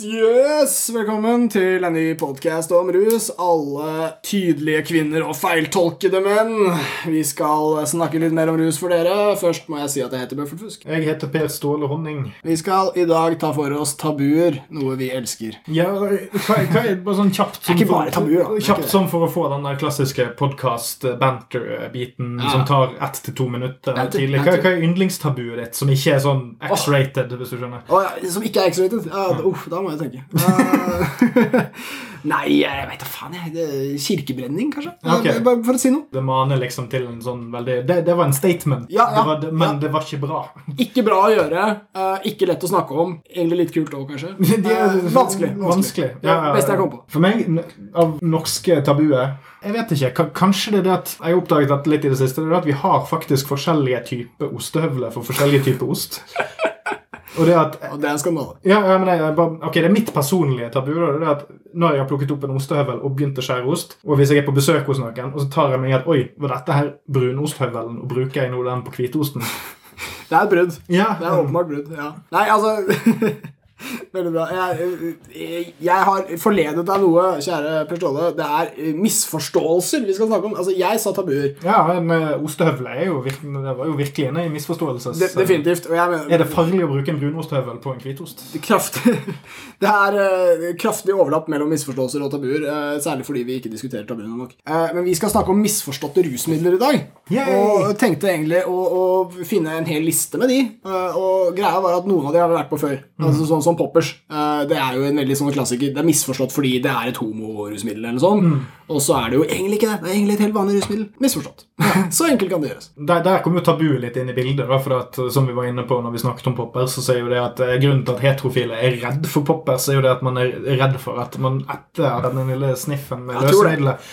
yes, yes, yes! Velkommen til en ny podkast om rus. Alle tydelige kvinner og feiltolkede menn. Vi skal snakke litt mer om rus for dere. Først må jeg si at jeg heter Bøffel Fusk. Jeg heter Per Ståle Honning. Vi skal i dag ta for oss tabuer, noe vi elsker. Ja, hva, hva er bare sånn kjapt er ikke bare tabuer, da. Kjapt som for å få den der klassiske podkast-banter-biten Ja. som tar ett til to minutter tidlig. Hva, hva er yndlingstabuet ditt, som ikke er sånn X-rated, hvis du skjønner? Oh, ja, som ikke er X-rated? Ja, uff, da må jeg tenke. Nei, jeg vet da faen. jeg. Kirkebrenning, kanskje? Okay. Bare for å si noe. Det maner liksom til en sånn veldig Det, det var en statement, Ja, ja, det var, men ja. det var ikke bra. Ikke bra å gjøre. eh, ikke lett å snakke om. Egentlig litt kult òg, kanskje. Det er Eh, vanskelig. vanskelig. Ja, beste jeg kom på. For meg, av norske tabuer Jeg vet ikke. Kanskje det er det at Jeg har oppdaget dette litt i det siste. Det er at vi har faktisk forskjellige typer ostehøvler for forskjellige typer ost. Og det at Og det er en skandale. ja, ja, men jeg, bare, ok, Det er mitt personlige tabu. da, det er at Når jeg har plukket opp en ostehøvel og begynt å skjære ost, og hvis jeg er på besøk hos noen, og så tar jeg meg i at Oi, var dette her brunosthøvelen, og bruker jeg nå den på hvitosten? Det er et brudd. Ja, Det er åpenbart brudd. ja. Nei, altså Veldig bra. Jeg, jeg, jeg har forledet deg noe, kjære Per Ståle. Det er eh, misforståelser vi skal snakke om. Altså, jeg sa tabuer. ja men ostehøvel er jo virkelig, det var jo virkelig en misforståelse. De, definitivt. Mener Er det farlig å bruke en brunosthøvel på en hvitost? kraftig, Det er eh, kraftig overlapp mellom misforståelser og tabuer. eh, særlig fordi vi ikke diskuterer tabuene nok. Eh, men vi skal snakke om misforståtte rusmidler i dag. Yay! Og tenkte egentlig å, å finne en hel liste med de. eh, og greia var at noen av de har vært på før. Altså Sånn som poppers. Eh, det er jo en veldig sånn klassiker. Det er misforstått fordi det er et homorusmiddel. eller sånn. Og så er det jo egentlig ikke det. Det er egentlig et helt vanlig rusmiddel. Misforstått. så enkelt kan det gjøres. Der, der kom jo tabuet litt inn i bildet. Da, for at, som vi var inne på når vi snakket om poppers, så sier jo det at eh, grunnen til at heterofile er redd for poppers, er jo det at man er redd for at man etter den lille sniffen med løsemiddelet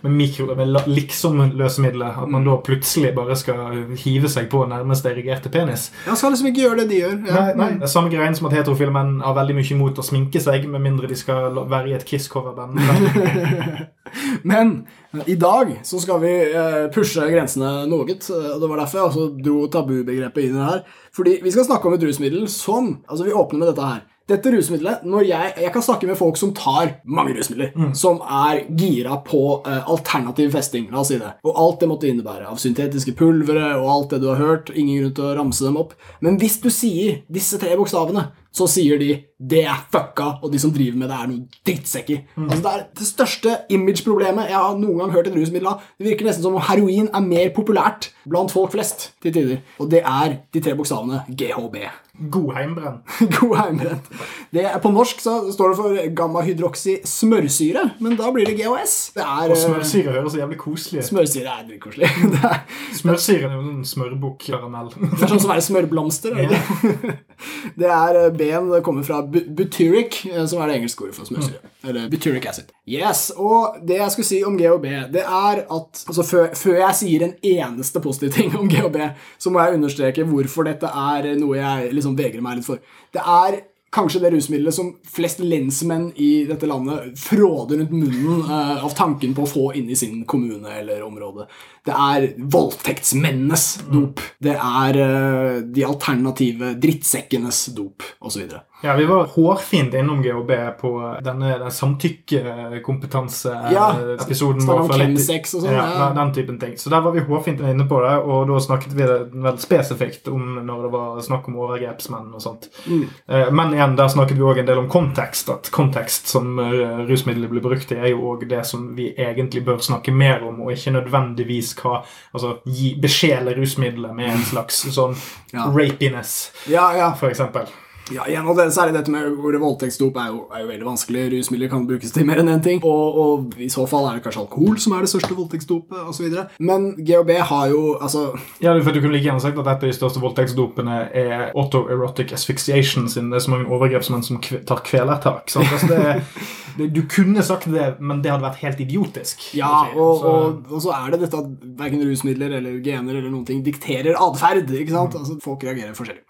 med, mikro, med liksom-løsemiddelet, at man da plutselig bare skal hive seg på nærmest erigerte penis. Ja, skal liksom ikke gjøre det de gjør. Ja. Nei, nei, det er Samme greien som at heterofile menn har veldig mye imot å sminke seg, med mindre de skal være i et Kiss-coverband. Men i dag så skal vi eh, pushe grensene noe. eh, og Det var derfor jeg også dro tabubegrepet inn i det her. Fordi vi skal snakke om et rusmiddel som Altså, vi åpner med dette her. Dette rusmiddelet, når jeg, jeg kan snakke med folk som tar mange rusmidler, som er gira på uh, alternativ festing, la oss si det, og alt det måtte innebære av syntetiske pulvere og alt det du har hørt, ingen grunn til å ramse dem opp, men hvis du sier disse tre bokstavene, så sier de det er fucka, og de som driver med det, er noen drittsekker. Altså, det er det største image-problemet jeg har noen gang hørt et rusmiddel av. Det virker nesten som om heroin er mer populært blant folk flest til tider. Og det er de tre bokstavene GHB. God heimbrenn. Det er, på norsk så står det for gammahydroksy smørsyre, men da blir det GHS. Det er Og eh, smørsyre høres så jævlig koselig ut. Smørsyre er drittkoselig. Det er, Smørsyre er jo en smørbukkaramell. det er sånn som er smørblomster. Er det, er eh, ben det kommer fra butyric, eh, som er det engelske ordet for smørsyre. Eller butyric acid. Yes, Og det jeg skulle si om GHB, det er at altså før, før jeg sier en eneste positiv ting om GHB, så må jeg understreke hvorfor dette er noe jeg liksom vegrer meg litt for. Det er kanskje det rusmiddelet som flest lensmenn i dette landet fråder rundt munnen eh, av tanken på å få inn i sin kommune eller område. Det er voldtektsmennenes dop. Det er uh, de alternative drittsekkenes dop, osv. Ja, Vi var hårfint innom GHB på denne den samtykkekompetanse-episoden. Ja, vår litt- og sånn, Ja, ja. den- den typen ting. Så der var vi hårfint inne på det, og da snakket vi det veldig spesifikt om når det var snakk om overgrepsmenn og sånt. Mm. Eh, Men igjen, der snakket vi òg en del om kontekst. At kontekst som eh, rusmiddelet blir brukt i, er jo òg det som vi egentlig bør snakke mer om, og ikke nødvendigvis hva Altså gi, beskjele rusmiddelet med en slags sånn Ja. rapiness, Ja, ja. for eksempel. Ja, igjen, og det, Særlig dette med voldtektsdop er, er jo veldig vanskelig. Rusmidler kan brukes til mer enn én ting. Og, og i så fall er det kanskje alkohol som er det største voldtektsdopet osv. Men GHB har jo altså Ja, for Du kunne like gjerne sagt at et av de største voldtektsdopene er autoerotic asphyxiation, siden det er så mange overgrepsmenn som tar kvelertak. Altså, du kunne sagt det, men det hadde vært helt idiotisk. Ja, si. og, så- og, og så er det dette at verken rusmidler eller gener eller noen ting dikterer atferd. sant? Altså, folk reagerer forskjellig.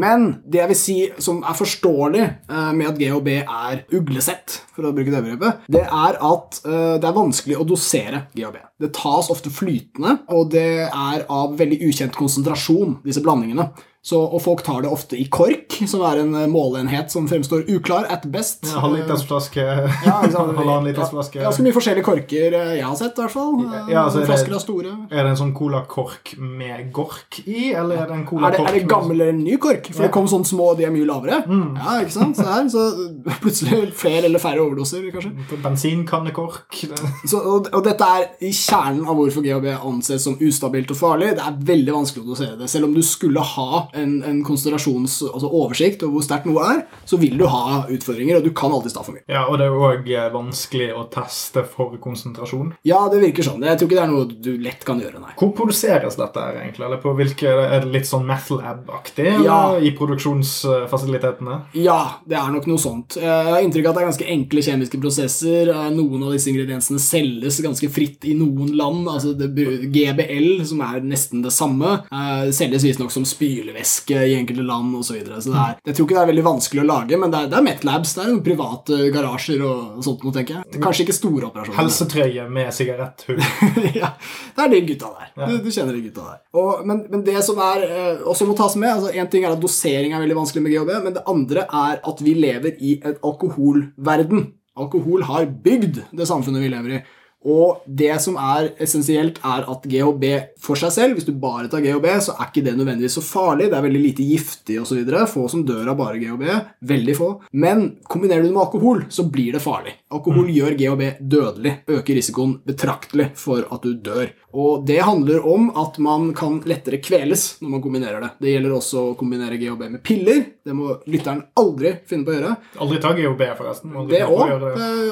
Men det jeg vil si som er forståelig eh, med at GHB er uglesett, for å bruke det begrepet, det er at eh, det er vanskelig å dosere GHB. Det tas ofte flytende, og det er av veldig ukjent konsentrasjon, disse blandingene. Så, og folk tar det ofte i KORK, som er en eh, måleenhet som fremstår uklar at best. Ja, halvannen liters flaske. Ja, Ganske mye forskjellige korker eh, jeg har sett, i hvert fall. Eh, Ja, altså, er Flasker er store. Er det en sånn colakork med gork i, eller er det en Er det, colakork er det gammel eller ny kork? For Ja. det kom sånne små, de er mye lavere. Ja, ikke sant? Så, her, så plutselig flere eller færre overdoser, kanskje. Bensinkannekork. Så, og, og dette er i kjernen av hvorfor GHB anses som ustabilt og farlig. Det er veldig vanskelig å dosere det. Selv om du skulle ha en, en konsentrasjons, altså oversikt over hvor sterkt noe er, så vil du ha utfordringer, og du kan alltid ta for mye. Ja, og det er òg vanskelig å teste for konsentrasjon. Ja, det virker sånn. Jeg tror ikke det er noe du lett kan gjøre, nei. Hvor produseres dette her, egentlig? Eller på hvilke, Er det litt sånn Metal Ab-aktig Ja. i produksjonsfasilitetene? Ja, det er nok noe sånt. Eh, Jeg har inntrykk av at det er ganske enkle kjemiske prosesser. Eh, Noen av disse ingrediensene selges ganske fritt i noen land. Altså det, GBL, som er nesten det samme, eh, selges visstnok som spylevæske i enkelte land osv. Så, videre. så det er, jeg tror ikke det er veldig vanskelig å lage, men det er, det er Metlabs. Det er noen private garasjer og sånt noe, tenker jeg. Kanskje ikke store operasjoner. Helsetrøye med sigaretthull. ja, det er de gutta der. Du, du kjenner de gutta der. Og, men, men det som er eh, også må tas med altså En ting er at dosering er veldig vanskelig med GHB, men det andre er at vi lever i en alkoholverden. Alkohol har bygd det samfunnet vi lever i. Og det som er essensielt, er at GHB for seg selv, hvis du bare tar GHB, så er ikke det nødvendigvis så farlig. Det er veldig lite giftig osv. Få som dør av bare GHB. Veldig få. Men kombinerer du det med alkohol, så blir det farlig. Alkohol gjør GHB dødelig. Øker risikoen betraktelig for at du dør. Og det handler om at man kan lettere kveles når man kombinerer det. Det gjelder også å kombinere GHB med piller. Det må lytteren aldri finne på å gjøre. Aldri ta GHB, forresten. Aldri Det òg.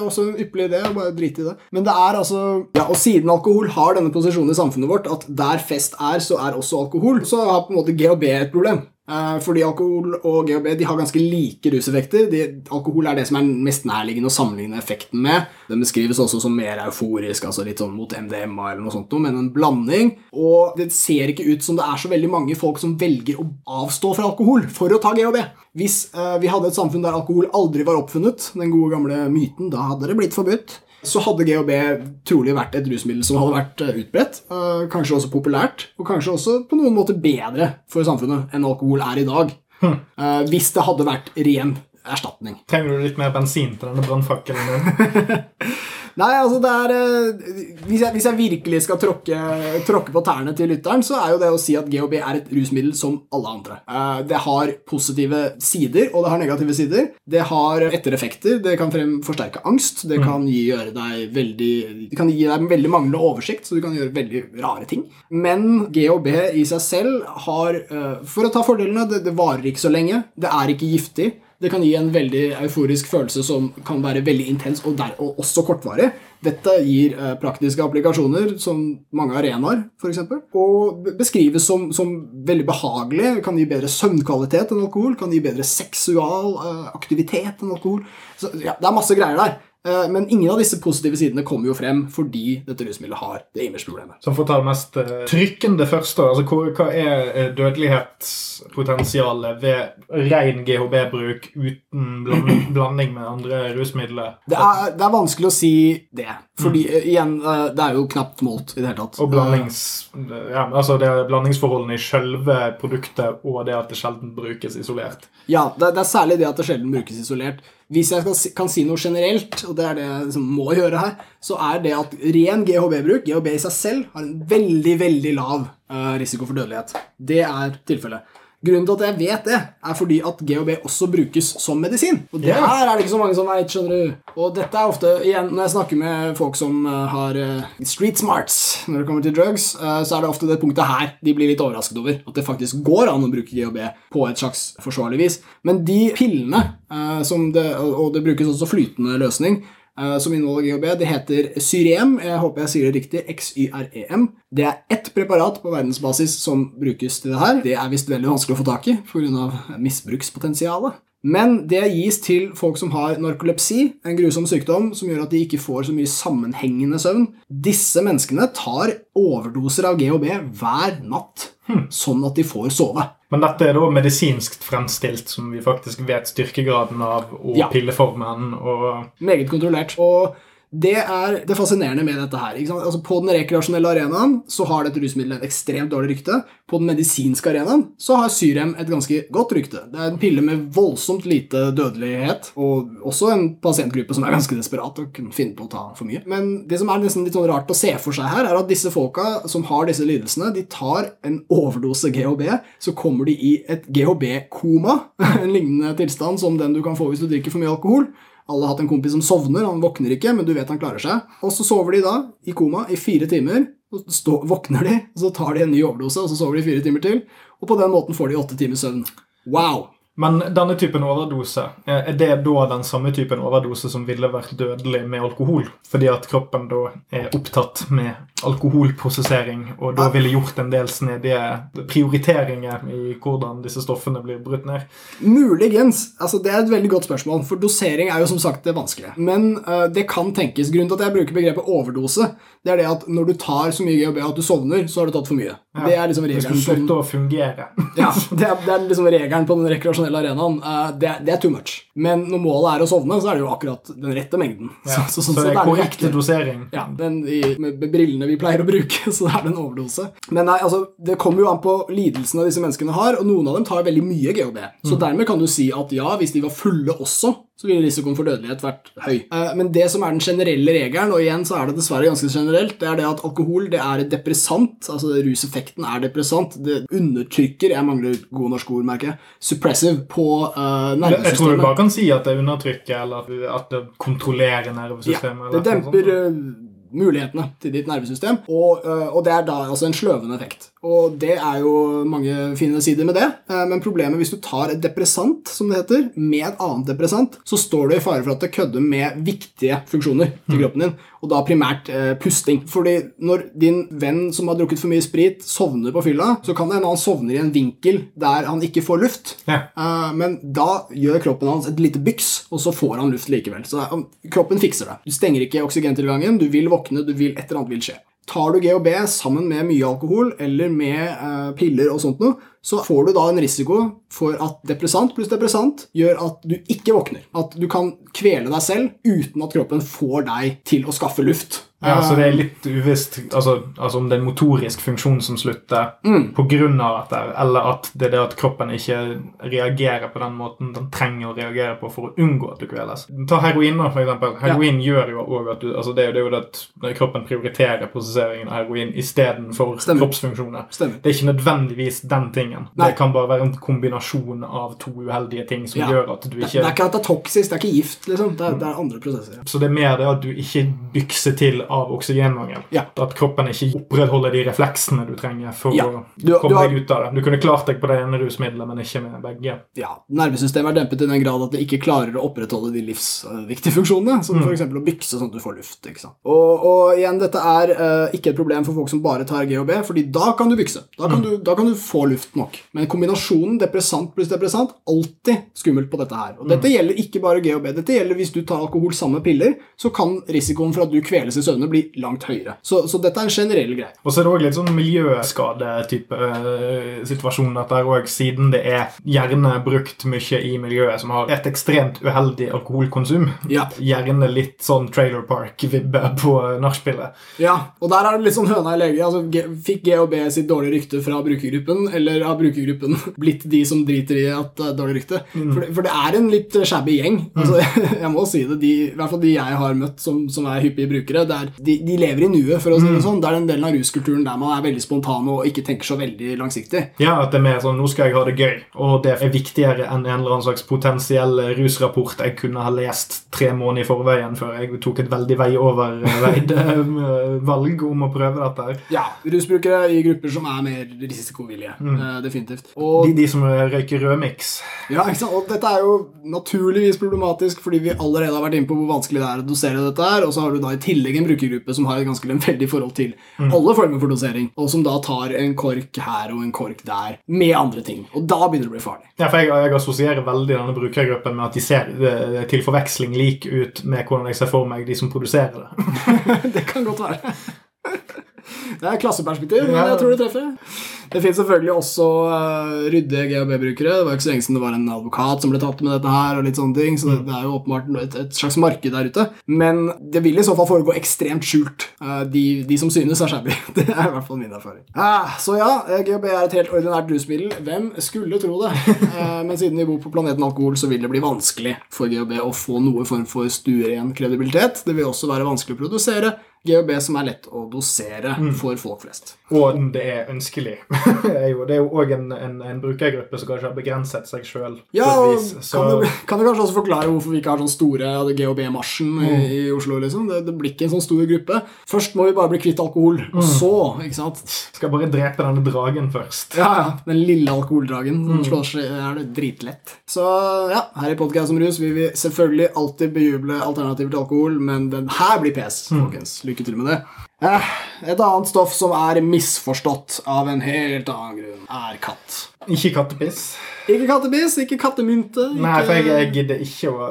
også en ypperlig idé. Bare drite i det. Men det er altså Ja, og siden alkohol har denne posisjonen i samfunnet vårt at der fest er, så er også alkohol, så har på en måte GHB et problem. Eh, Fordi alkohol og GHB de har ganske like ruseffekter. De, alkohol er det som er mest nærliggende å sammenligne effekten med. Den beskrives også som mer euforisk, altså litt sånn mot MDMA eller noe sånt, men en blanding. Og det ser ikke ut som det er så veldig mange folk som velger å avstå fra alkohol for å ta GHB. Hvis eh, vi hadde et samfunn der alkohol aldri var oppfunnet, den gode gamle myten, da hadde det blitt forbudt. Så hadde GHB trolig vært et rusmiddel som hadde vært eh, utbredt, eh, kanskje også populært, og kanskje også på noen måter bedre for samfunnet enn alkohol er i dag. Hm. hvis det hadde vært ren erstatning. Trenger du litt mer bensin til denne brannfakkelen din? Nei, altså det er eh, hvis, jeg, hvis jeg virkelig skal tråkke, tråkke på tærne til lytteren, så er jo det å si at GHB er et rusmiddel som alle andre. Eh, Det har positive sider, og det har negative sider. Det har ettereffekter. Det kan forsterke angst. Det kan gi, gjøre deg veldig, det kan gi deg veldig manglende oversikt, så du kan gjøre veldig rare ting. Men GHB i seg selv har eh, For å ta fordelene, det, det varer ikke så lenge. Det er ikke giftig. Det kan gi en veldig euforisk følelse som kan være veldig intens og, der, og også kortvarig. Dette gir eh, praktiske applikasjoner som mange arenaer, f.eks. Og beskrives som, som veldig behagelig. Kan gi bedre søvnkvalitet enn alkohol. Kan gi bedre seksual eh, aktivitet enn alkohol. Så, ja, det er masse greier der. Eh, men ingen av disse positive sidene kommer jo frem fordi dette rusmiddelet har det image-problemet. for å ta det mest eh, trykkende først. Altså, hva er eh, dødelighetspotensialet ved ren GHB-bruk uten bland, blanding med andre rusmidler? Det er, det er vanskelig å si det. Fordi mm. igjen, det er jo knapt målt i det hele tatt. Og blandings, ja, altså det er blandingsforholdene i selve produktet og det at det sjelden brukes isolert. Ja, det, det er særlig det at det sjelden brukes isolert. Hvis jeg skal, kan si noe generelt, og det er det jeg liksom må gjøre her, så er det at ren GHB-bruk, GHB i seg selv, har en veldig, veldig lav eh, risiko for dødelighet. Det er tilfellet. Grunnen til at jeg vet det, er fordi at GHB også brukes som medisin. Og det her er det ikke så mange som vet, skjønner du. Og dette er ofte, igjen, når jeg snakker med folk som eh, har eh, street smarts når det kommer til drugs, eh, så er det ofte det punktet her de blir litt overrasket over. At det faktisk går an å bruke GHB på et slags forsvarlig vis. Men de pillene, som det, og det brukes også flytende løsning, som inneholder GHB. Det heter Syrem. Jeg håper jeg sier det riktig. XYREM. Det er ett preparat på verdensbasis som brukes til det her. Det er visst veldig vanskelig å få tak i pga. misbrukspotensialet. Men det gis til folk som har narkolepsi, en grusom sykdom som gjør at de ikke får så mye sammenhengende søvn. Disse menneskene tar overdoser av GHB hver natt, sånn at de får sove. Men dette er da medisinsk fremstilt, som vi faktisk vet styrkegraden av, og Ja. pilleformen og Meget kontrollert. Og Det er det fascinerende med dette her. Altså På den rekreasjonelle arenaen så har dette rusmiddelet et ekstremt dårlig rykte. På den medisinske arenaen så har Syrem et ganske godt rykte. Det er en pille med voldsomt lite dødelighet, og også en pasientgruppe som er ganske desperat og kunne finne på å ta for mye. Men det som er nesten litt sånn rart å se for seg her, er at disse folka som har disse lidelsene, de tar en overdose GHB, så kommer de i et GHB-koma, en lignende tilstand som den du kan få hvis du drikker for mye alkohol. Alle har hatt en kompis som sovner, han våkner ikke, men du vet han klarer seg. Og så sover de da i koma i fire timer. Så våkner de, og så tar de en ny overdose, og så sover de fire timer til. Og på den måten får de åtte timers søvn. Wow! Men denne typen overdose, er det da den samme typen overdose som ville vært dødelig med alkohol? Fordi at kroppen da er opptatt med alkoholprosessering, og da ville gjort en del snedige prioriteringer i hvordan disse stoffene blir brutt ned? Muligens. altså Det er et veldig godt spørsmål, for dosering er jo som sagt det vanskelige. Men uh, det kan tenkes. Grunnen til at jeg bruker begrepet overdose, det er det at når du tar så mye GHB at du sovner, så har du tatt for mye. Ja. Det er liksom regelen. skulle slutte å fungere. ja, det er, det er liksom regelen på den rekreasjonelle arenaen. Uh, det, det er too much. Men når målet er å sovne, så er det jo akkurat den rette mengden. Ja. Så, så, Så sånn det er korrekt dosering. Ja, den i, med, med brillene vi pleier å bruke, så er det en overdose. Men nei, altså, det kommer jo an på lidelsene disse menneskene har, og noen av dem tar veldig mye GHB. Så dermed kan du si at ja, hvis de var fulle også, så ville risikoen for dødelighet vært høy. Eh, men det som er den generelle regelen, og igjen så er det dessverre ganske generelt, det er det at alkohol det er et depressant, altså ruseffekten er depressant. Det undertrykker, jeg mangler gode norske ord, merker jeg, suppressive på uh, Jeg tror du bare kan si at det undertrykker, eller at- det kontrollerer Ja, det demper mulighetene til ditt nervesystem, og, og det er da altså en sløvende effekt. Og det er jo mange fine sider med det, eh, men problemet hvis du tar et depressant, som det heter, med et annet depressant, så står du i fare for at det kødder med viktige funksjoner til kroppen din, og da primært eh, pusting. Fordi når din venn som har drukket for mye sprit, sovner på fylla, så kan det hende han sovner i en vinkel der han ikke får luft. Ja. Eh, men da gjør kroppen hans et lite byks, og så får han luft likevel. Så um, kroppen fikser det. Du stenger ikke oksygentilgangen, du vil våkne, du vil et eller annet vil skje. Tar du GHB sammen med mye alkohol eller med eh, piller og sånt noe, så får du da en risiko for at depressant pluss depressant gjør at du ikke våkner. At du kan kvele deg selv uten at kroppen får deg til å skaffe luft. Ja, så det er litt uvisst altså, altså om det er en motorisk funksjon som slutter Mm. av dette, eller at det er det at kroppen ikke reagerer på den måten den trenger å reagere på for å unngå at du kveles. Ta heroin, da, for eksempel. Heroin gjør jo også at du altså det, er jo- det at kroppen prioriterer prosesseringen av heroin istedenfor kroppsfunksjoner. Stemmer. Det er ikke nødvendigvis den tingen. Nei. Det kan bare være en kombinasjon av to uheldige ting som Ja. gjør at du ikke det er ikke at det er toksisk, det er ikke gift, liksom. Det er, det er andre prosesser. Så det er mer det at du ikke bykser til av oksygenmangel. Ja. At kroppen ikke opprettholder de refleksene du trenger for Ja. å Du- komme du har- deg ut av det. Du kunne klart deg på det ene rusmiddelet, men ikke med begge. ja, nervesystemet er dempet i den grad at det ikke klarer å opprettholde de livsviktige funksjonene, som for eksempel å bykse sånn at du får luft. ikke sant? Og, og igjen, dette er uh, ikke et problem for folk som bare tar GHB, fordi da kan du bykse. Da kan, du, da kan du få luft nok. Men kombinasjonen depressant pluss depressant, alltid skummelt på dette her. Og dette gjelder ikke bare GHB. Dette gjelder hvis du tar alkohol sammen med piller, så kan risikoen for at du kveles i søvne bli langt høyere. Så, så dette er en generell greie. Og så er det òg litt sånn miljøskadetype øh, situasjon dette her òg, siden det er gjerne brukt mye i miljøet som har et ekstremt uheldig alkoholkonsum. Ja. Gjerne litt sånn Trailer Park-vibbe på nachspielet. Ja, og der er det litt sånn høna i lege. Altså, fikk GHB sitt dårlige rykte fra brukergruppen, eller har brukergruppen blitt de som driter i at det er dårlig rykte? For, det- for det er en litt shabby gjeng. Altså, jeg må si det. De, I hvert fall de jeg har møtt som, som er hyppige brukere, det er, de, de lever i nuet, for å si det sånn. Det er den delen av ruskulturen der man er veldig spontan og ikke tenker så veldig langsiktig. Ja, at det er mer sånn 'nå skal jeg ha det gøy', og det er viktigere enn en eller annen slags potensiell rusrapport jeg kunne ha lest tre måneder i forveien før jeg tok et veldig vei over-veid valg om å prøve dette. Ja, rusbrukere i grupper som er mer risikovillige. eh, definitivt. Og De, de som røyker rødmix. Ja, ikke sant? Og dette er jo naturligvis problematisk, fordi vi allerede har vært inne på hvor vanskelig det er å dosere dette her, og så har du da i tillegg en brukergruppe som har et ganske lemfeldig forhold til alle former for dosering, og som da tar en kork her og en kork der, med andre ting. Og da begynner det å bli farlig. Ja, for jeg, jeg assosierer veldig denne brukergruppen med at de ser det, til forveksling lik ut med hvordan jeg ser for meg de som produserer det. det kan godt være. Det er klasseperspektiv, men jeg tror det treffer. Det finnes selvfølgelig også uh, ryddige GHB-brukere. Det var ikke så lenge siden det var en advokat som ble tatt med dette her. og litt sånne ting, Så det, det er jo åpenbart et, et slags marked der ute. Men det vil i så fall foregå ekstremt skjult. Uh, de, de som synes, er shabby. Det er i hvert fall min erfaring. Uh, så ja, GHB er et helt ordinært rusmiddel. Hvem skulle tro det? Eh, men siden vi bor på planeten alkohol, så vil det bli vanskelig for GHB å få noe form for stueren kredibilitet. Det vil også være vanskelig å produsere. GHB som er lett å dosere for folk flest. Og det er ønskelig. det er jo- òg en, en, en brukergruppe som kanskje har begrenset seg sjøl. Ja, og kan du, kan du kanskje også forklare hvorfor vi ikke har sånn store GHB-marsjen i, i Oslo? liksom? Det, det blir ikke en sånn stor gruppe. Først må vi bare bli kvitt alkohol, og så ikke sant? Skal bare drepe denne dragen først. Ja, ja, Den lille alkoholdragen som slår seg er det dritlett. Så ja, her i Podcast om rus vil vi selvfølgelig alltid bejuble alternativer til alkohol, men den her blir pes, folkens. Lykke til med det. Eh, et annet stoff som er misforstått av en helt annen grunn, er katt. Ikke kattepiss. Ikke kattepiss, ikke kattemynte. Ikke... Nei, for jeg, jeg gidder ikke å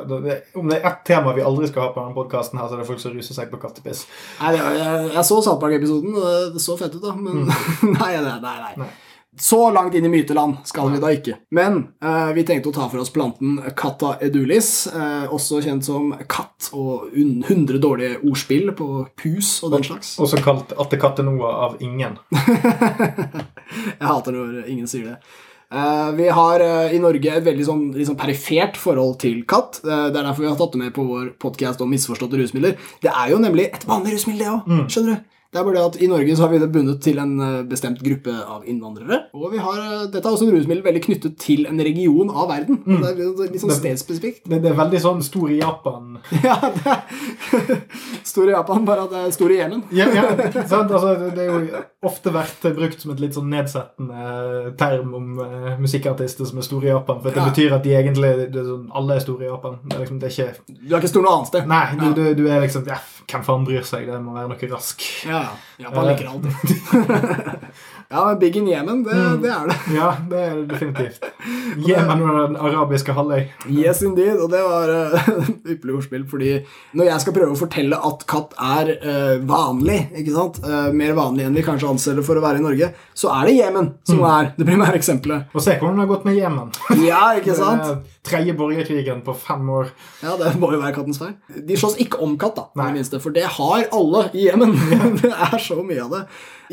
Om det er ett tema vi aldri skal ha på denne podkasten, så er det folk som ruser seg på kattepiss. Nei, Jeg, jeg, jeg så South Park-episoden, og det, så fett ut, da. Men nei, nei, nei, nei. Nei. Så langt inn i myteland skal vi da ikke. Men eh, vi tenkte å ta for oss planten Catta edulis, eh, også kjent som katt og un- 100 dårlige ordspill på pus og den slags. Også kalt Attekatenoa av ingen. Jeg hater når ingen sier det. Uh, vi har uh, i Norge et veldig sånn, sånn perifert forhold til katt. Uh, det er derfor vi har tatt det med på vår podkast om misforståtte rusmidler. Det er jo nemlig et vanlig rusmiddel, det òg. Skjønner du? Det er bare det at I Norge så har vi det bundet til en eh, bestemt gruppe av innvandrere. Og vi har, eh, dette er også en rusmiddel veldig knyttet til en region av verden. Det er litt, litt sånn stedspesifikt. Det, det er veldig sånn stor i Japan. Ja, det er Stor i Japan, bare at det er stor i Jemen. Ja, ja, sant? Altså, det- er jo ofte vært brukt som et litt sånn nedsettende term om uh, musikkartister som er store i Japan. For det Ja. betyr at de egentlig er sånn, Alle er store i Japan. Det er liksom, det er ikke Du er ikke stor noe annet sted. Nei, du, du, du er liksom ja, Hvem faen bryr seg? Det må være noe rask. Ja, ja. Japan liker alt. ja, men Big in Yemen, det, det er det. Ja, det er det definitivt. Jemen og den arabiske halvøy. Yes, indeed. Og det var uh, ypperlig ordspill, fordi når jeg skal prøve å fortelle at katt er uh, vanlig, ikke sant? uh, mer vanlig enn vi kanskje anser det for å være i Norge, så er det Jemen som er det primære eksempelet. Og se hvordan det har gått med Jemen. Ja, ikke sant? Det Tredje borgerkrigen på fem år. Ja, det må jo være kattens feil. De slåss ikke om katt, da, Nei. det minste, for det har alle i Jemen. det er så mye av det.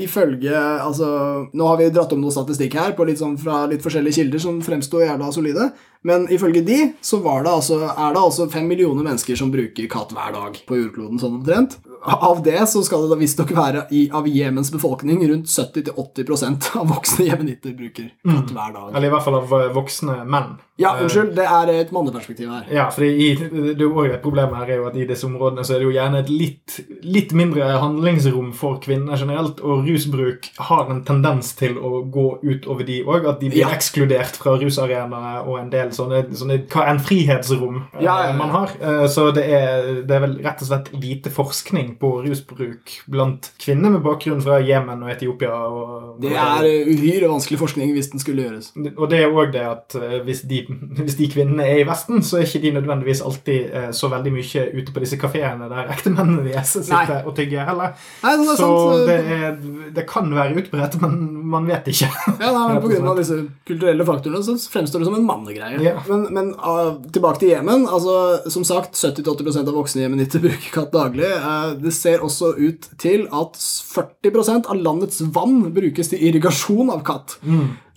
Ifølge Altså, nå har vi dratt om noe statistikk her på litt sånn fra litt forskjellige kilder som fremsto jævla solide, men ifølge de så var det altså, er det altså fem millioner mennesker som bruker katt hver dag på jordkloden, sånn omtrent. Av det så skal det da visstnok være i, av Jemens befolkning rundt 70-80% av voksne jemenitter bruker katt hver dag. Eller i hvert fall av eh, voksne menn. Ja, Eh, unnskyld, det er et manneperspektiv her. Ja, også et problem her er jo at i disse områdene så er det jo gjerne et litt, litt mindre handlingsrom for kvinner generelt, og rusbruk har en tendens til å gå utover de òg. At de blir Ja. ekskludert fra rusarenaer og en del sånne, sånne hva enn frihetsrom eh, Ja, ja, man har. Eh, Så det er, det er vel rett og slett lite forskning på rusbruk blant kvinner med bakgrunn fra Jemen og Etiopia. Og, Det er uh, uhyre vanskelig forskning hvis den skulle gjøres. og det er òg det at hvis de, hvis de kvinnene er i Vesten, så er ikke de nødvendigvis alltid eh, så veldig mye ute på disse kafeene der ektemennene deres sitter Nei. og tygger heller. Nei, det er Så sant. det, er, det kan være utbredt, men man vet ikke. Ja, nei, men Pga. På grunn av disse kulturelle faktorene så fremstår det som en mannegreie. Ja. Men, men uh, tilbake til Jemen. altså, Som sagt, 70-80 av voksne jemenitter bruker katt daglig. Uh, det ser også ut til at 40% av landets vann brukes til irrigasjon av katt.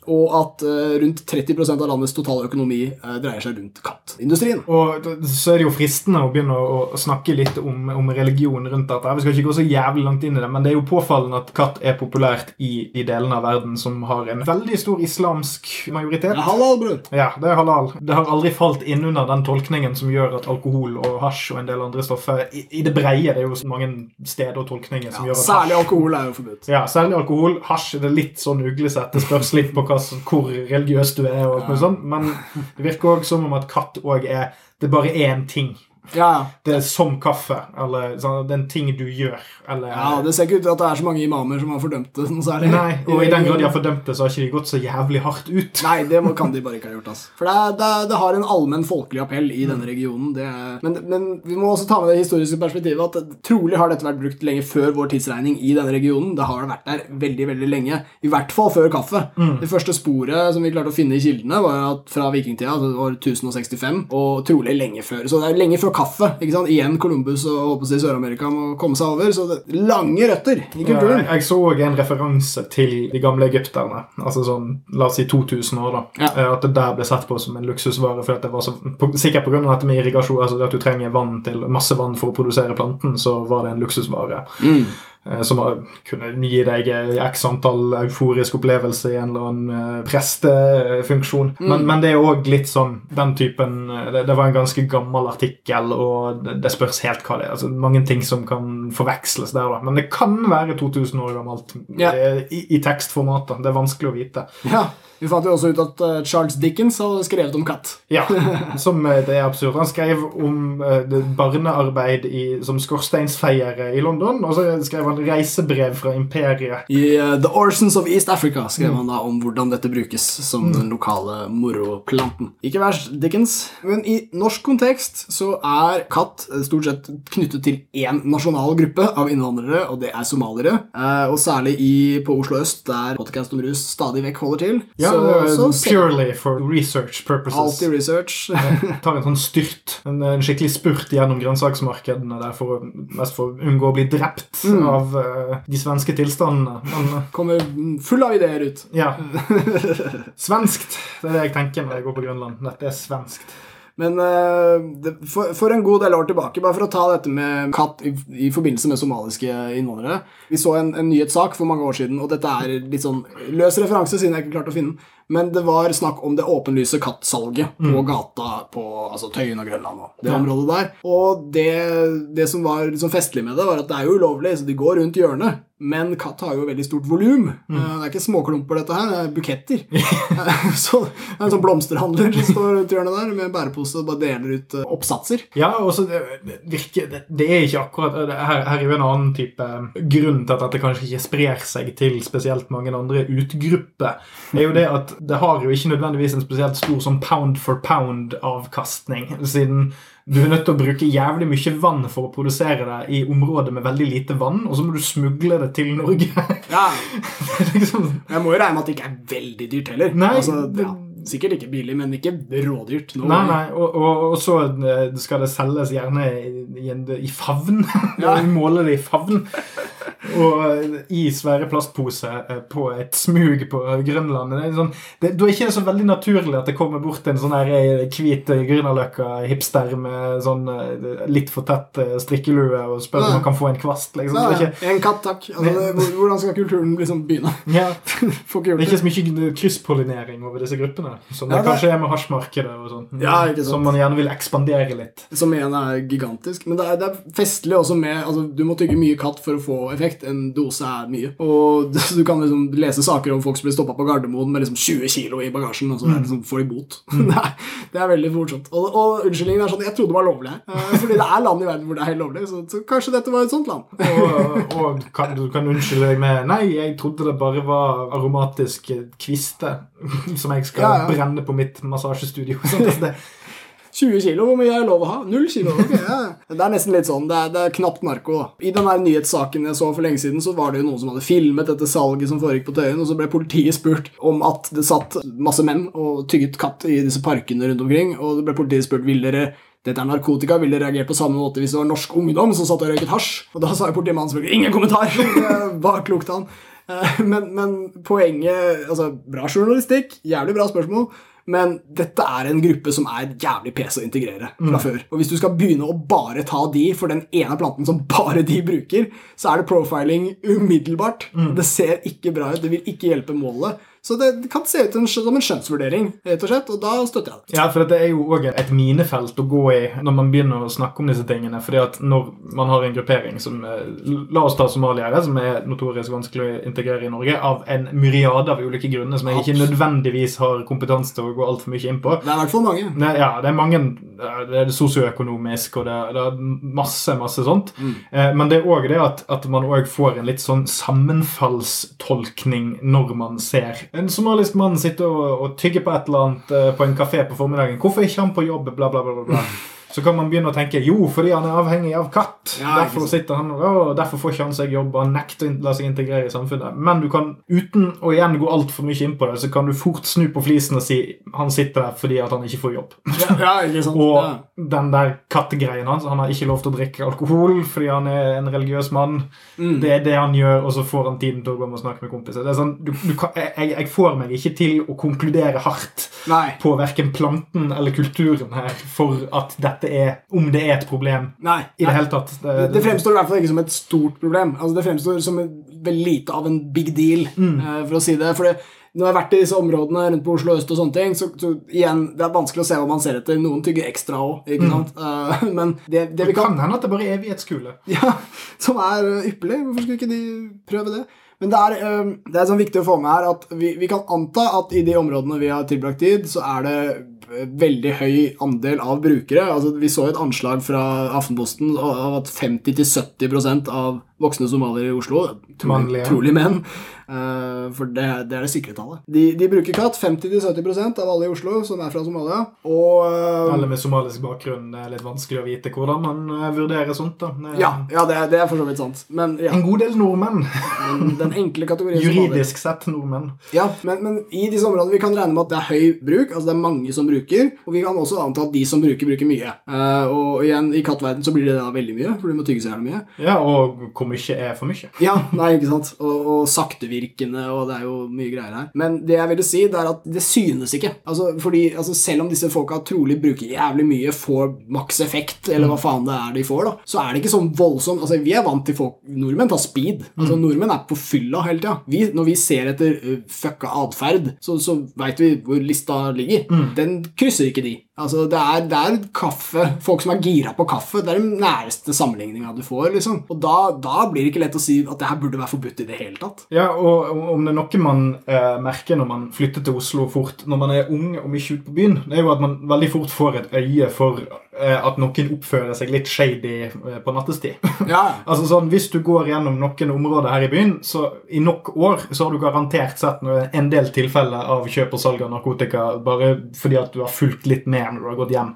Og at eh, rundt 30% av landets totale økonomi eh, dreier seg rundt kattindustrien. Og så er det jo fristende å begynne å, snakke litt om, om religion rundt dette. Vi skal ikke gå så jævlig langt inn i det, men det er jo påfallende at katt er populært i de delene av verden som har en veldig stor islamsk majoritet. Det er halal, bror. Ja, det er halal. Det har aldri falt inn under den tolkningen som gjør at alkohol og hasj og en del andre stoffer I, i det breie det er jo så mange steder og tolkninger som gjør at Særlig alkohol er jo forbudt. Ja, særlig alkohol. Hasj er det litt sånn uglesett. Det spørs litt på hva, som- hvor religiøs du er. og alt mulig sånt. Men det virker òg som om at katt òg er Det bare er en ting Ja, Det er som kaffe, eller sånn, det er en ting du gjør, eller ja, Det ser ikke ut til at det er så mange imamer som har fordømt det noe særlig. Nei, og i den grad de har fordømt det, så har ikke de gått så jævlig hardt ut. Nei, det kan de bare ikke ha gjort. ass. For det, er, det, det har en allmenn folkelig appell i denne regionen. Det er, men, men vi må også ta med det historiske perspektivet at trolig har dette vært brukt lenge før vår tidsregning i denne regionen. Det har vært der veldig veldig lenge. I hvert fall før kaffe. Det første sporet som vi klarte å finne i kildene, var at fra vikingtida, altså år 1065, og trolig lenge før. Så det er lenge før kaffe. ikke sant? Igjen Columbus og håper si Sør-Amerika må komme seg over. Så det lange røtter i kulturen. jeg, jeg så en referanse til de gamle egypterne. Altså sånn, La oss si 2000 år, da. Ja. Eh, At det der ble sett på som en luksusvare. For at det var så, på, sikkert pga. dette med irrigasjon, altså at du trenger vann til, masse vann for å produsere planten, så var det en luksusvare. Mm. Eh, Som kunne gi deg eh, x antall euforisk opplevelse i en eller annen prestefunksjon. prestefunksjon. Men, men det er òg litt sånn den typen eh, det, det var en ganske gammel artikkel, og det, det spørs helt hva det er. Altså, mange ting som kan forveksles der, da. Men det kan være 2000 år gammelt Ja. i, i, tekstformat. da. Det er vanskelig å vite. Ja, Vi fant jo også ut at uh, Charles Dickens hadde skrevet om katt. Ja, som eh, det er absurd. Han skrev om uh, barnearbeid i, som skorsteinsfeiere i London, og så skrev han reisebrev fra imperiet. I uh, The Orsons of East Africa skrev han da om hvordan dette brukes som den lokale moroplanten. Ikke verst, Dickens. Men i norsk kontekst så er katt eh, stort sett knyttet til én nasjonal gruppe av innvandrere, og det er somaliere. Eh, og særlig i, på Oslo øst, der podcast om rus stadig vekk holder til. Ja, så, så, Purely for research purposes. Alltid research. tar en sånn styrt, en, en skikkelig spurt gjennom grønnsaksmarkedene der for, mest for å unngå å bli drept Mm. av uh, de svenske tilstandene. Men eh, Kommer full av ideer ut. ja. Svenskt. Det er det jeg tenker når jeg går på Grønland. Dette er svenskt. Men eh, det, for, for en god del år tilbake, bare for å ta dette med katt i, i forbindelse med somaliske innvandrere Vi så en, en nyhetssak for mange år siden, og dette er litt sånn løs referanse, siden jeg ikke klarte å finne den. Men det var snakk om det åpenlyse kattsalget på gata på altså Tøyen og Grønland og det Ja. området der. Og det, det som var liksom festlig med det, var at det er jo ulovlig, så de går rundt hjørnet. Men katt har jo veldig stort volum. Mm. Det er ikke småklumper, dette her. Det er buketter. så det er en sånn blomsterhandler som står rundt hjørnet der med bærepose og bare deler ut eh, oppsatser. Ja, og så det, virker det, det er ikke akkurat her, her er jo en annen type grunn til at dette kanskje ikke sprer seg til spesielt mange andre utgrupper. er jo det at det har jo ikke nødvendigvis en spesielt stor sånn pound for pound-avkastning, siden du er nødt til å bruke jævlig mye vann for å produsere det i områder med veldig lite vann, og så må du smugle det til Norge. Ja, liksom, Jeg må jo regne med at det ikke er veldig dyrt heller. Nei, altså, ja, sikkert ikke billig, men ikke rådyrt. Nå- Nei, nei, og, og, og så eh, skal det selges gjerne i, i, i favn. Ja. Måler det i favn. Og i svære plastposer eh, på et smug på Grønland. Det er sånn, det, da er ikke så veldig naturlig at det kommer bort en sånn her eh, hvit eh, Grünerløkka-hipster med sånn litt for tett strikkelue og spør Nei. om man kan få en kvast. Liksom. Nei, ikke, En katt, takk. Altså, det, hvordan skal kulturen liksom begynne? ja, Får ikke det er ikke så mye krysspollinering over disse gruppene. Som Ja, det det- kanskje er med hasjmarkedet og sånn. Ja, sant. Som man gjerne vil ekspandere litt. Som igjen er gigantisk. Men det er, det er festlig også med altså, Du må tygge mye katt for å få effekt. En dose er mye. Og du kan liksom lese saker om folk som blir stoppa på Gardermoen med liksom 20 kilo i bagasjen, og så er liksom, får de bot. det, er, det er veldig morsomt. Og, og unnskyldningen er sånn Jeg trodde det var lovlig her. Eh, Fordi det er land i verden hvor det er helt lovlig, så, så kanskje dette var et sånt land. og, og kan, du kan unnskylde deg med Nei, jeg trodde det bare var aromatiske kvister som jeg skal Ja, ja. brenne på mitt massasjestudio. Sånn, det, 20 kilo, hvor mye er lov å ha? Null kilo? ok, ja. Det er nesten litt sånn, det er, det er knapt narko. da. I den her nyhetssaken jeg så for lenge siden, så var det jo noen som hadde filmet dette salget som foregikk på Tøyen, og så ble politiet spurt om at det satt masse menn og tygget katt i disse parkene rundt omkring, og det ble politiet spurt vil dere dette er narkotika, ville reagert på samme måte hvis det var norsk ungdom som satt og røyket hasj? Og da sa jo politimannen selvfølgelig ingen kommentar! Hva klokte klokt han. Eh, Men, men poenget Altså, bra journalistikk, jævlig bra spørsmål. Men dette er en gruppe som er jævlig pes å integrere fra før. Og hvis du skal begynne å bare ta de for den ene planten som bare de bruker, så er det profiling umiddelbart. Det ser ikke bra ut. Det vil ikke hjelpe målet. Så det kan se ut som en skjønnsvurdering, rett og slett, og da støtter jeg det. Ja, for det er jo òg et minefelt å gå i når man begynner å snakke om disse tingene. fordi at når man har en gruppering som eh, La oss ta somaliere, som er notorisk vanskelig å integrere i Norge, av en myriade av ulike grunner som jeg ikke nødvendigvis har kompetanse til å gå altfor mye inn på. Det er i hvert fall mange. Det, ja, det er mange Det er det sosioøkonomisk, og det det er masse, masse sånt. Mm. Eh, men det er òg det at, at man òg får en litt sånn sammenfallstolkning når man ser en somalisk mann sitter og, og tygger på et eller annet eh, på en kafé på formiddagen. Hvorfor er ikke han på jobb? Bla, bla, bla. bla. Så kan man begynne å tenke jo, fordi han er avhengig av katt. Ja, derfor sitter han og derfor får ikke han seg jobb. Han nekter å la seg integrere i samfunnet. Men du kan, uten å igjen gå altfor mye inn på det, så kan du fort snu på flisen og si han sitter der fordi at han ikke får jobb. Ja, ja ikke sant? Og den der kattegreien hans Han har ikke lov til å drikke alkohol fordi han er en religiøs mann. Mm. Det er det han gjør, og så får han tiden til å gå med og snakke med kompiser. Det er sånn, du, du kan, jeg, jeg får meg ikke til å konkludere hardt Nei. på verken planten eller kulturen her for at dette er Om det er et problem Nei. i det Nei. hele tatt. Det, Det, det fremstår i hvert fall ikke som et stort problem. Altså Det fremstår som vel veldig lite av en big deal, Mm. eh, for å si det. For det, når jeg har vært i disse områdene rundt på Oslo øst, og sånne ting, så, så igjen, det er vanskelig å se hva man ser etter. Noen tygger ekstra òg, ikke Mm. sant? Eh, men det, det vi det kan kan hende at det bare er evighetskule. Ja, som er eh, ypperlig. Hvorfor skulle ikke de prøve det? Men det er, det er sånn viktig å få med her at vi, vi kan anta at i de områdene vi har tilbrakt tid, så er det veldig høy andel av brukere. Altså, vi så et anslag fra Aftenposten av at 50-70% av voksne somaliere i Oslo trolig, trolig menn, Uh, for det, det er det sikre tallet. De, de bruker katt. 50-70% av alle i Oslo som er fra Somalia. Og uh, Alle med somalisk bakgrunn det er litt vanskelig å vite hvordan man eh, vurderer sånt. da. Det er Ja, ja det, er, det er for så vidt sant. Men ja, En god del nordmenn. den, den enkle kategorien. Juridisk sett nordmenn. Ja, men, men i disse områdene vi kan regne med at det er høy bruk, altså det er mange som bruker, og vi kan også anta at de som bruker, bruker mye. Uh, og igjen, i kattverden så blir det da veldig mye, for du må tygge så jævlig mye. Ja, og hvor mye er for mye? Ja, nei, ikke sant? Og, og saktevirkende, og det er jo mye greier her. Men det jeg ville si, det er at det synes ikke. Altså, fordi altså, selv om disse folka trolig bruker jævlig mye, får maks effekt, eller hva faen det er de får, da, så er det ikke sånn voldsomt Altså, vi er vant til folk Nordmenn tar speed. Altså, Nordmenn er på fylla hele tida. Vi, når vi ser etter uh, fucka atferd, så, så veit vi hvor lista ligger. Den krysser ikke de. Altså, det er, det er kaffe. Folk som er gira på kaffe. Det er den næreste sammenligninga du får. liksom. Og da, da blir det ikke lett å si at det her burde være forbudt i det hele tatt. Ja, og om det er noe man eh, merker når man flytter til Oslo fort, når man er ung og mye ute på byen, det er jo at man veldig fort får et øye for at noen oppfører seg litt shady eh, på nattestid. Ja, altså sånn, Hvis du går gjennom noen områder her i byen, så i nok år så har du garantert sett en del tilfeller av kjøp og salg av narkotika bare fordi at du har fulgt litt med når du har gått hjem.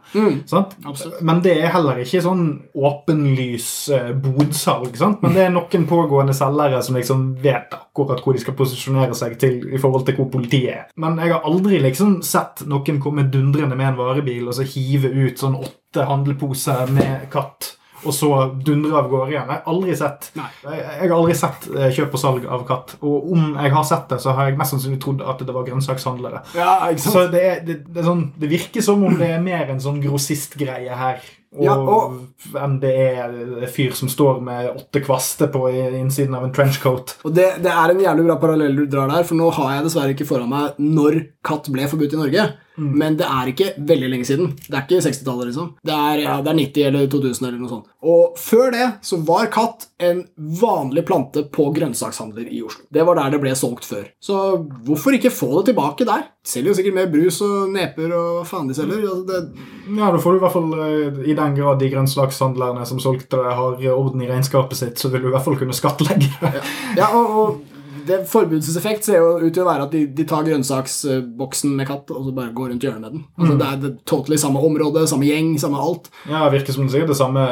Sant? Men det er heller ikke sånn åpenlys eh, bodsalg. sant? Men det er noen pågående selgere som liksom vet akkurat hvor de skal posisjonere seg til i forhold til hvor politiet er. Men jeg har aldri liksom sett noen komme dundrende med en varebil og så hive ut sånn åtte handleposer med katt. Og så dundre av gårde igjen. Jeg har aldri sett Nei. jeg, har aldri sett eh, kjøp og salg av katt. Og om jeg har sett det, så har jeg mest sannsynlig trodd at det var grønnsakshandlere. Ja? Så det, er, det, det, er sånn, det virker som om det er mer en sånn grossistgreie her. Og, Ja, og- enn det er en fyr som står med åtte kvaster på innsiden av en trenchcoat. Og det, det er en jævlig bra parallell du drar der, for nå har jeg dessverre ikke foran meg når katt ble forbudt i Norge. Men det er ikke veldig lenge siden. Det er ikke 60-tallet, liksom. Det er, ja, det er 90 eller 2000 eller noe sånt. Og før det så var katt en vanlig plante på grønnsakshandler i Oslo. Det var der det ble solgt før. Så hvorfor ikke få det tilbake der? De selger jo sikkert mer brus og neper og hva faen de selger. Altså det, Ja, da får du i hvert fall, eh, i den grad de grønnsakshandlerne som solgte det, har orden i regnskapet sitt, så vil du i hvert fall kunne skattlegge det. Ja, og, og det Forbudets effekt ser jo ut til å være at de, de tar grønnsaksboksen med katt og så bare går rundt hjørnet med den. Altså Det er det totally samme område, samme gjeng, samme alt. Ja, det virker som det sikkert det samme,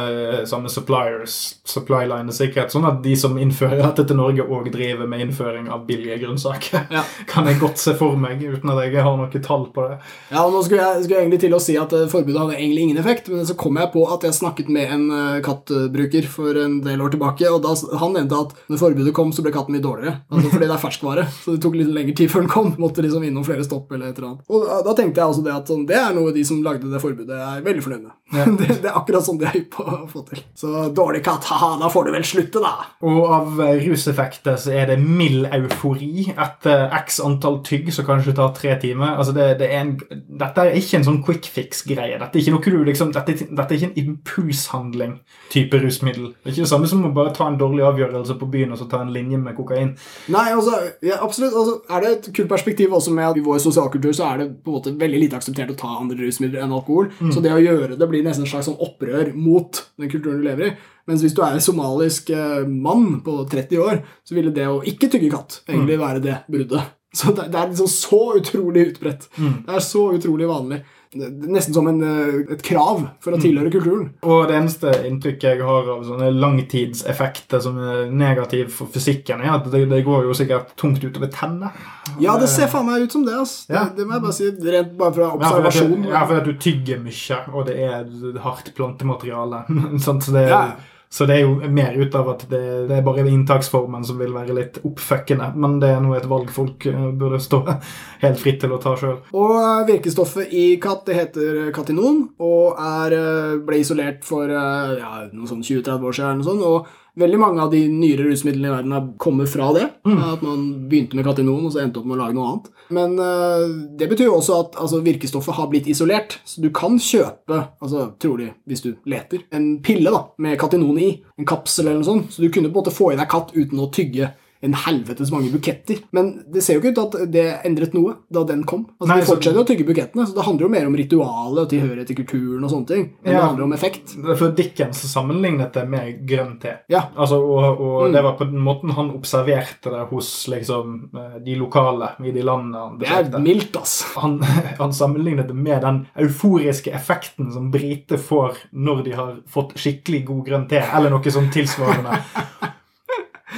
samme suppliers, supply line sikkerhet. Sånn at de som innfører dette til Norge, òg driver med innføring av billige grønnsaker. Ja. Kan jeg godt se for meg, uten at jeg har noe tall på det. Ja, og Nå skulle jeg, skulle jeg egentlig til å si at eh, forbudet hadde egentlig ingen effekt, men så kom jeg på at jeg snakket med en eh, kattbruker for en del år tilbake, og da, han nevnte at når forbudet kom, så ble katten mye dårligere. Altså Altså, fordi det er ferskvare. Så det tok litt lengre tid før den kom. Måtte liksom innom flere stopp eller et eller annet. Og da, da tenkte jeg også det at sånn, det er noe de som lagde det forbudet, er veldig fornøyd med. det, det er akkurat sånn de er hypp på å få til. Så dårlig katt, haha, da får du vel slutte, da. Og av eh, ruseffekter så er det mild eufori etter x antall tygg, som kanskje tar tre timer. Altså det, det er en, dette er ikke en sånn quick fix-greie. Dette er ikke noe du liksom, dette, dette er ikke en impulshandling-type rusmiddel. Det er ikke det samme som å bare ta en dårlig avgjørelse på byen og så ta en linje med kokain. Nei, altså, ja, absolutt. Altså, er det et kult perspektiv også med at i vår sosialkultur så er det på en måte veldig lite akseptert å ta andre rusmidler enn alkohol. Så det å gjøre det blir nesten en slags sånn opprør mot den kulturen du lever i. Mens hvis du er en somalisk eh, mann på 30 år, så ville det å ikke tygge katt egentlig være det bruddet. Så det, det er liksom så utrolig utbredt. Det er så utrolig vanlig. Er Nesten som en, eh, et krav for å tilhøre kulturen. Og det eneste inntrykket jeg har av sånne langtidseffekter som er negativ for fysikken, er at det, det går jo sikkert tungt utover tennene. Ja, det ser faen meg ut som det. ass. Ja. Det, det må jeg bare si, rent bare fra Ja, for at, observasjon. du, ja, for at du tygger mye, og det er hardt plantemateriale. sånn, så, det, Ja. Så det er jo mer ut av at det, det er bare inntaksformen som vil være litt oppfuckende. Men det er nå et valg folk eh, burde stå helt fritt til å ta sjøl. Og eh, virkestoffet i katt det heter katinon, og er, eh, ble isolert for ja, noen sånn 20-30 år siden. noe sånt, og veldig mange av de nyere rusmidlene i verden har kommet fra det. At man begynte med katinon og så endte opp med å lage noe annet. Men uh, det betyr jo også at altså, virkestoffet har blitt isolert, så du kan kjøpe, altså trolig hvis du leter, en pille da, med katinon i, en kapsel eller noe sånt, så du kunne på en måte få i deg katt uten å tygge en helvetes mange buketter. Men det ser jo ikke ut til at det endret noe da den kom. Altså, Nei, de så- fortsetter å tygge bukettene, så det handler jo mer om ritualet og tilhørighet til kulturen og sånne ting. enn det handler om effekt. For Dickens sammenlignet det med grønn te. Ja. Altså, og og Mm. det var på den måten han observerte det hos liksom, eh, de lokale i de landene han Det er mildt, ass. han, han sammenlignet det med den euforiske effekten som briter får når de har fått skikkelig god grønn te, eller noe sånn tilsvarende.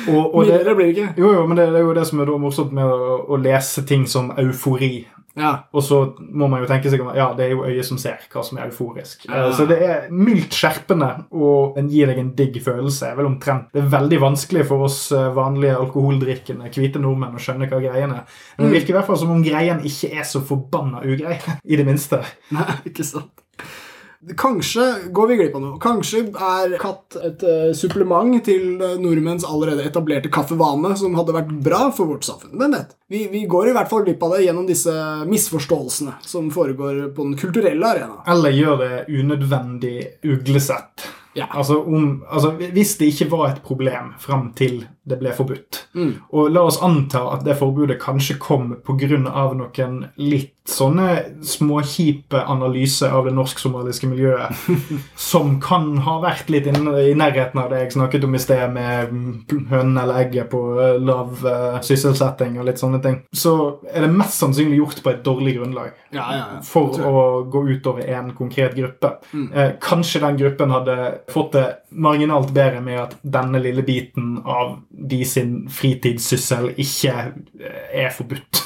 Og, og det, blir det ikke. jo, jo, men det, det er jo det som er morsomt med å, å lese ting som eufori. Ja. Og så må man jo tenke seg om ja, det er jo øyet som ser hva som er euforisk. Ja. Eh, Så det er mildt skjerpende, og den gir deg en digg følelse. vel omtrent, Det er veldig vanskelig for oss eh, vanlige alkoholdrikkende hvite nordmenn å skjønne hva greien er. Men det virker i hvert fall som om greien ikke er så forbanna ugrei. I det minste. Nei, ikke sant. Kanskje går vi glipp av noe. Kanskje er katt et eh, supplement til eh, nordmenns allerede etablerte kaffevane, som hadde vært bra for vårt samfunn. Hvem vet? Vi, vi går i hvert fall glipp av det gjennom disse misforståelsene som foregår på den kulturelle arena. Eller gjør det unødvendig uglesett. Ja. Altså, om, altså, Hvis det ikke var et problem fram til det ble forbudt, og la oss anta at det forbudet kanskje kom pga. noen litt sånne småkjipe analyser av det norsk-somaliske miljøet, som kan ha vært litt i nærheten av det jeg snakket om i sted, med mm, hønen eller egget på eh, lav uh, sysselsetting og litt sånne ting, så er det mest sannsynlig gjort på et dårlig grunnlag Ja, ja, for å gå utover en konkret gruppe. Eh, kanskje den gruppen hadde fått det marginalt bedre med at denne lille biten av de sin fritidssyssel ikke eh, er forbudt.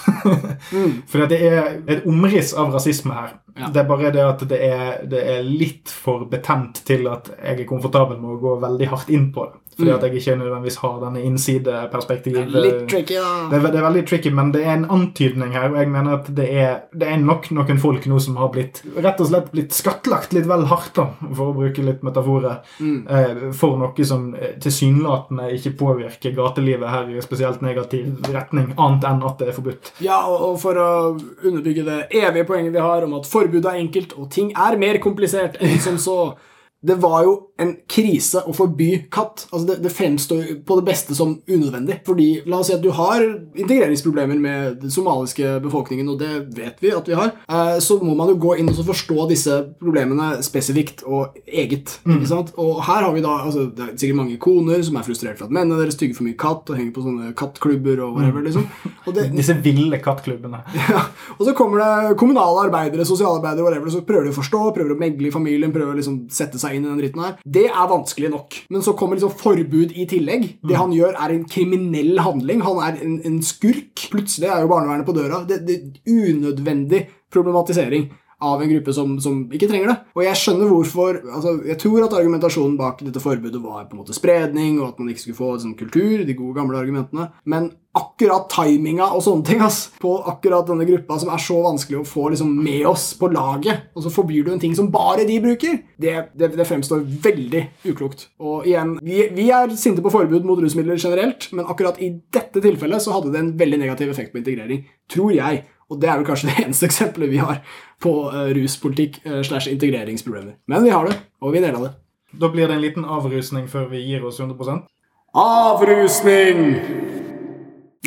For det er et omriss av rasisme her. Ja. Det er bare det at det er, det er litt for betent til at jeg er komfortabel med å gå veldig hardt inn på det. Fordi at jeg ikke nødvendigvis har denne innsideperspektivet. Tricky, da. Det det er veldig tricky, men det er en antydning her, og jeg mener at det er, det er nok noen folk nå som har blitt rett og slett blitt skattlagt litt vel hardt, da, for å bruke litt metaforer, eh, for noe som eh, tilsynelatende ikke påvirker gatelivet her i spesielt negativ retning, annet enn at det er forbudt. Ja, og, og for å underbygge det evige poenget vi har om at forbud er enkelt, og ting er mer komplisert enn som så. Det var jo en krise å forby katt. Altså det, det fremstår på det beste som unødvendig. Fordi, la oss si at du har integreringsproblemer med den somaliske befolkningen, og det vet vi at vi har, eh, så må man jo gå inn og forstå disse problemene spesifikt og eget. sant? Og her har vi da altså, Det er sikkert mange koner som er frustrert for at mennene deres tygger for mye katt og henger på sånne kattklubber og whatever, liksom. Og det, Disse ville kattklubbene. ja. Og så kommer det kommunale arbeidere, sosialarbeidere, whatever, så prøver de å forstå, prøver å megle i familien, prøver å liksom sette seg inn i den dritten her. Det er vanskelig nok. Men så kommer liksom forbud i tillegg. Det han gjør, er en kriminell handling. Han er en, en skurk. Plutselig er jo barnevernet på døra. Det, det Unødvendig problematisering av en gruppe som, som ikke trenger det. Og jeg skjønner hvorfor altså, Jeg tror at argumentasjonen bak dette forbudet var på en måte spredning, og at man ikke skulle få sånn kultur, de gode, gamle argumentene. Men akkurat timinga og sånne ting ass, på akkurat denne gruppa som er så vanskelig å få liksom, med oss på laget, og så forbyr du en ting som bare de bruker, det, det, det fremstår veldig uklokt. Og igjen, vi, vi er sinte på forbud mot rusmidler generelt, men akkurat i dette tilfellet så hadde det en veldig negativ effekt på integrering, tror jeg. Og det er vel kanskje det eneste eksempelet vi har på uh, ruspolitikk uh, slash integreringsproblemer. Men vi har det, og vi deler det. Da blir det en liten avrusning før vi gir oss 100% Avrusning!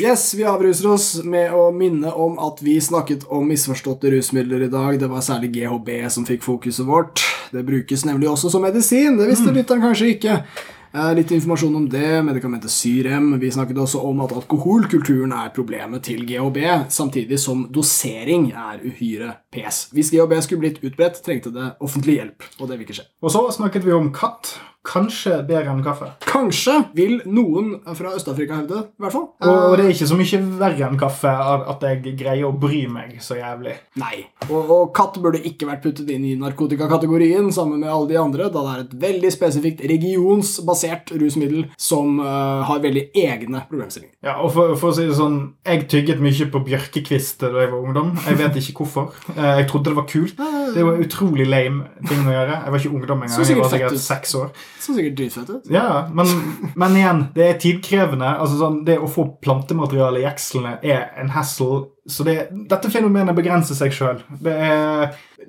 Yes, vi avruser oss med å minne om at vi snakket om misforståtte rusmidler i dag. Det var særlig GHB som fikk fokuset vårt. Det brukes nemlig også som medisin. Det visste lytteren kanskje ikke. Eh, Litt informasjon om det. Medikamentet Syrem. Vi snakket også om at alkoholkulturen er problemet til GHB, samtidig som dosering er uhyre pes. Hvis GHB skulle blitt utbredt, trengte det offentlig hjelp, og det vil ikke skje. Og så snakket vi om katt. Kanskje bedre enn kaffe. Kanskje vil noen fra Øst-Afrika hevde, i hvert fall. Og det er ikke så mye verre enn kaffe at jeg greier å bry meg så jævlig. Nei. Og, og katt burde ikke vært puttet inn i narkotikakategorien sammen med alle de andre, da det er et veldig spesifikt regionsbasert rusmiddel som uh, har veldig egne problemstillinger. Ja, og for, for å si det sånn, Jeg tygget mye på bjørkekvist da jeg var ungdom. Jeg vet ikke hvorfor. Eh, Jeg trodde det var kult. Det var utrolig lame ting å gjøre. Jeg var ikke ungdom engang. Jeg var sikkert seks år. Så sikkert dritfett ut. Ja, men, men igjen, det er tidkrevende. Altså sånn, Det å få plantemateriale i jekslene er en hassle. Så det, dette fenomenet begrenser seg sjøl.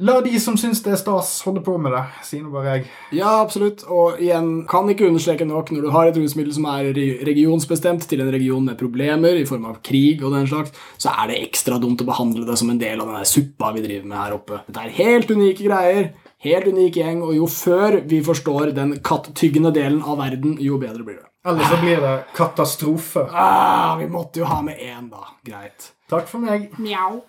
La de som syns det er stas, holde på med det, sier nå bare jeg. Ja, absolutt. Og igjen, kan ikke understreke nok, når du har et rusmiddel som er regionsbestemt til en region med problemer i form av krig og den slags, så er det ekstra dumt å behandle det som en del av den suppa vi driver med her oppe. Dette er helt unike greier. Helt unik gjeng, og jo før vi forstår den kattyggende delen av verden, jo bedre blir det. Eller så blir det katastrofe. Ah, vi måtte jo ha med én, da. Greit. Takk for meg. Mjau.